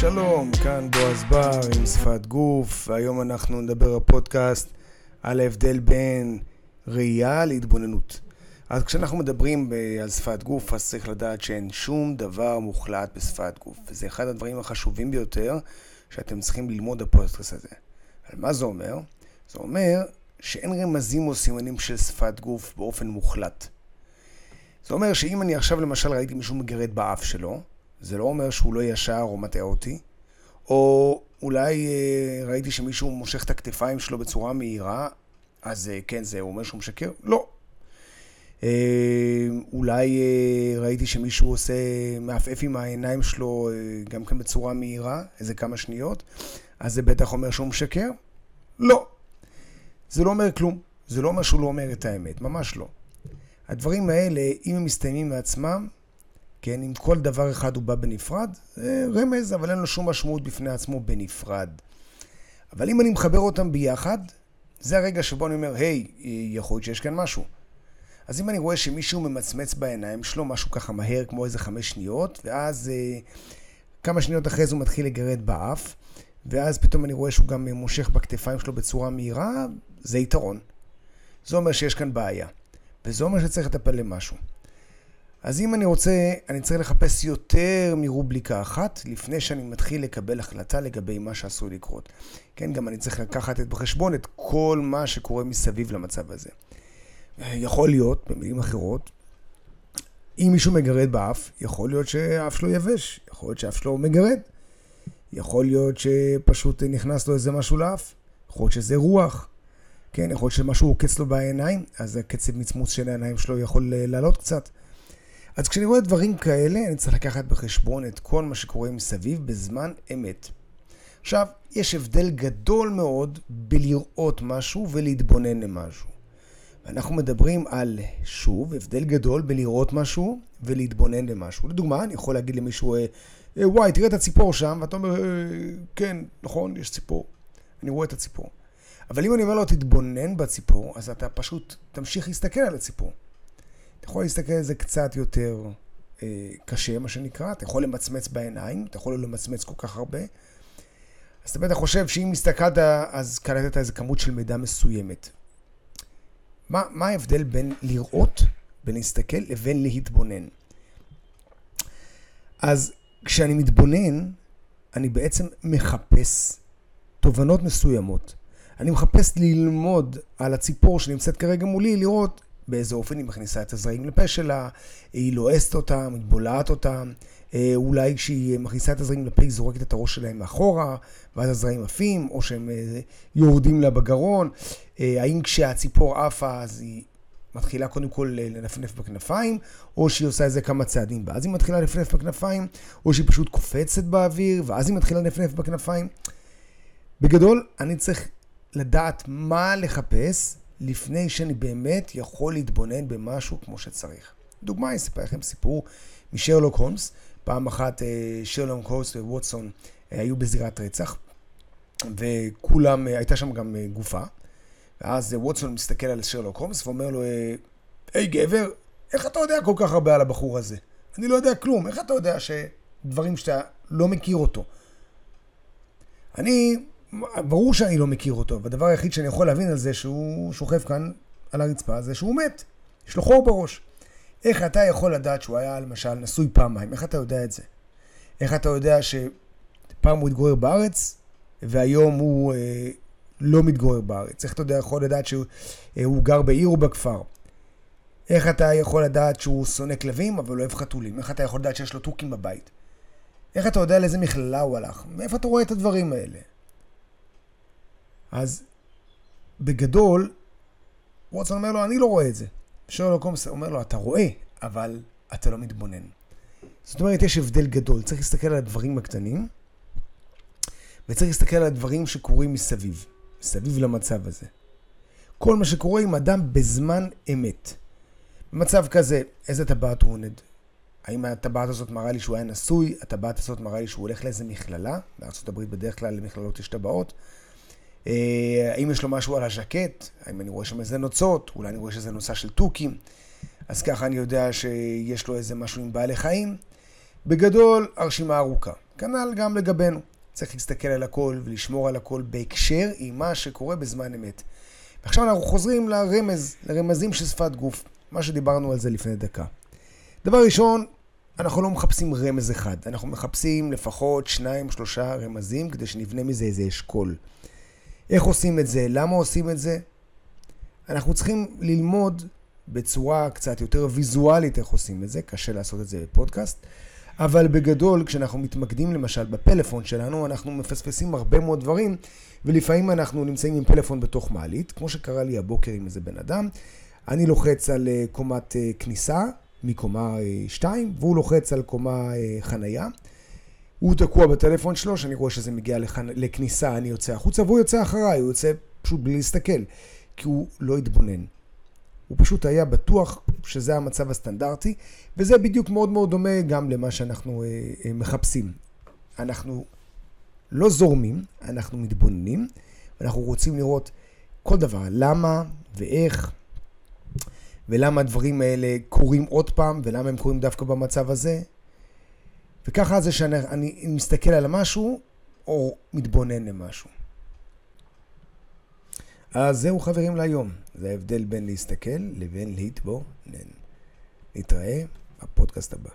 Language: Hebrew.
שלום, כאן בועז בר עם שפת גוף, והיום אנחנו נדבר בפודקאסט על ההבדל בין ראייה להתבוננות. אז כשאנחנו מדברים על שפת גוף, אז צריך לדעת שאין שום דבר מוחלט בשפת גוף, וזה אחד הדברים החשובים ביותר שאתם צריכים ללמוד בפודקאסט הזה. על מה זה אומר? זה אומר שאין רמזים או סימנים של שפת גוף באופן מוחלט. זה אומר שאם אני עכשיו למשל ראיתי מישהו מגרד באף שלו, זה לא אומר שהוא לא ישר או מטעה אותי, או אולי אה, ראיתי שמישהו מושך את הכתפיים שלו בצורה מהירה, אז אה, כן, זה אומר שהוא משקר? לא. אה, אולי ראיתי שמישהו עושה, מעפעף עם העיניים שלו גם כן בצורה מהירה, איזה כמה שניות, אז זה בטח אומר שהוא משקר? לא. זה לא אומר כלום. זה לא אומר שהוא לא אומר את האמת, ממש לא. הדברים האלה, אם הם מסתיימים מעצמם, כן, אם כל דבר אחד הוא בא בנפרד, זה רמז, אבל אין לו שום משמעות בפני עצמו בנפרד. אבל אם אני מחבר אותם ביחד, זה הרגע שבו אני אומר, היי, יכול להיות שיש כאן משהו. אז אם אני רואה שמישהו ממצמץ בעיניים שלו, משהו ככה מהר, כמו איזה חמש שניות, ואז אה, כמה שניות אחרי זה הוא מתחיל לגרד באף, ואז פתאום אני רואה שהוא גם מושך בכתפיים שלו בצורה מהירה, זה יתרון. זה אומר שיש כאן בעיה. וזה אומר שצריך לטפל למשהו. אז אם אני רוצה, אני צריך לחפש יותר מרובליקה אחת, לפני שאני מתחיל לקבל החלטה לגבי מה שעשוי לקרות. כן, גם אני צריך לקחת את בחשבון את כל מה שקורה מסביב למצב הזה. יכול להיות, במילים אחרות, אם מישהו מגרד באף, יכול להיות שהאף שלו יבש, יכול להיות שהאף שלו מגרד, יכול להיות שפשוט נכנס לו איזה משהו לאף, יכול להיות שזה רוח, כן, יכול להיות שמשהו עוקץ לו בעיניים, אז הקצב מצמוץ של העיניים שלו יכול לעלות קצת. אז כשאני רואה דברים כאלה, אני צריך לקחת בחשבון את כל מה שקורה מסביב בזמן אמת. עכשיו, יש הבדל גדול מאוד בלראות משהו ולהתבונן למשהו. ואנחנו מדברים על, שוב, הבדל גדול בלראות משהו ולהתבונן למשהו. לדוגמה, אני יכול להגיד למישהו, אה, אה, וואי, תראה את הציפור שם, ואתה אומר, אה, כן, נכון, יש ציפור. אני רואה את הציפור. אבל אם אני אומר לו, תתבונן בציפור, אז אתה פשוט תמשיך להסתכל על הציפור. אתה יכול להסתכל על זה קצת יותר אה, קשה, מה שנקרא, אתה יכול למצמץ בעיניים, אתה יכול למצמץ כל כך הרבה. אז אתה בטח חושב שאם הסתכלת, אז קלטת איזה כמות של מידע מסוימת. מה, מה ההבדל בין לראות, בין להסתכל, לבין להתבונן? אז כשאני מתבונן, אני בעצם מחפש תובנות מסוימות. אני מחפש ללמוד על הציפור שנמצאת כרגע מולי, לראות באיזה אופן היא מכניסה את הזרעים לפה שלה, היא לועסת אותם, היא בולעת אותם, אה, אולי כשהיא מכניסה את הזרעים לפה היא זורקת את הראש שלהם מאחורה, ואז הזרעים עפים, או שהם אה, יורדים לה בגרון. אה, האם כשהציפור עפה אז היא מתחילה קודם כל לנפנף בכנפיים, או שהיא עושה איזה כמה צעדים, ואז היא מתחילה לנפנף בכנפיים, או שהיא פשוט קופצת באוויר, ואז היא מתחילה לנפנף בכנפיים. בגדול, אני צריך לדעת מה לחפש לפני שאני באמת יכול להתבונן במשהו כמו שצריך. דוגמה, אני אספר לכם סיפור משרלוק הולמס. פעם אחת אה, שרלוק הולמס וווטסון אה, היו בזירת רצח, וכולם, אה, הייתה שם גם גופה. ואז ווטסון מסתכל על שרלוק הולמס ואומר לו, היי גבר, איך אתה יודע כל כך הרבה על הבחור הזה? אני לא יודע כלום, איך אתה יודע שדברים שאתה לא מכיר אותו? אני ברור שאני לא מכיר אותו, והדבר היחיד שאני יכול להבין על זה שהוא שוכב כאן על הרצפה זה שהוא מת. יש לו חור בראש. איך אתה יכול לדעת שהוא היה למשל נשוי פעמיים? איך אתה יודע את זה? איך אתה יודע שפעם הוא התגורר בארץ והיום הוא אה, לא מתגורר בארץ? איך אתה יודע, יכול לדעת שהוא אה, גר בעיר או בכפר? איך אתה יכול לדעת שהוא שונא כלבים אבל אוהב חתולים? איך אתה יכול לדעת שיש לו תוכים בבית? איך אתה יודע לאיזה מכללה הוא הלך? מאיפה אתה רואה את הדברים האלה? אז בגדול, ווטסון אומר לו, אני לא רואה את זה. שרלוק הומס אומר לו, אתה רואה, אבל אתה לא מתבונן. זאת אומרת, יש הבדל גדול. צריך להסתכל על הדברים הקטנים, וצריך להסתכל על הדברים שקורים מסביב, מסביב למצב הזה. כל מה שקורה עם אדם בזמן אמת. במצב כזה, איזה טבעת הוא עונד? האם הטבעת הזאת מראה לי שהוא היה נשוי? הטבעת הזאת מראה לי שהוא הולך לאיזה מכללה? בארה"ב בדרך כלל למכללות יש טבעות. אה, האם יש לו משהו על הז'קט? האם אני רואה שם איזה נוצות? אולי אני רואה שזה נוצה של תוכים? אז ככה אני יודע שיש לו איזה משהו עם בעלי חיים. בגדול, הרשימה ארוכה. כנ"ל גם לגבינו. צריך להסתכל על הכל ולשמור על הכל בהקשר עם מה שקורה בזמן אמת. ועכשיו אנחנו חוזרים לרמז, לרמזים של שפת גוף, מה שדיברנו על זה לפני דקה. דבר ראשון, אנחנו לא מחפשים רמז אחד, אנחנו מחפשים לפחות שניים, שלושה רמזים כדי שנבנה מזה איזה אשכול. איך עושים את זה? למה עושים את זה? אנחנו צריכים ללמוד בצורה קצת יותר ויזואלית איך עושים את זה, קשה לעשות את זה בפודקאסט, אבל בגדול, כשאנחנו מתמקדים למשל בפלאפון שלנו, אנחנו מפספסים הרבה מאוד דברים, ולפעמים אנחנו נמצאים עם פלאפון בתוך מעלית, כמו שקרה לי הבוקר עם איזה בן אדם. אני לוחץ על אה, קומת אה, כניסה מקומה 2, אה, והוא לוחץ על קומה חנייה. הוא תקוע בטלפון שלו, שאני רואה שזה מגיע לכ... לכניסה, אני יוצא החוצה, והוא יוצא אחריי, הוא יוצא פשוט בלי להסתכל, כי הוא לא התבונן. הוא פשוט היה בטוח שזה המצב הסטנדרטי, וזה בדיוק מאוד מאוד דומה גם למה שאנחנו אה, אה, מחפשים. אנחנו לא זורמים, אנחנו מתבוננים, ואנחנו רוצים לראות כל דבר, למה ואיך, ולמה הדברים האלה קורים עוד פעם, ולמה הם קורים דווקא במצב הזה. וככה זה שאני מסתכל על משהו, או מתבונן למשהו. אז זהו חברים להיום. זה ההבדל בין להסתכל לבין להתבונן. נתראה בפודקאסט הבא.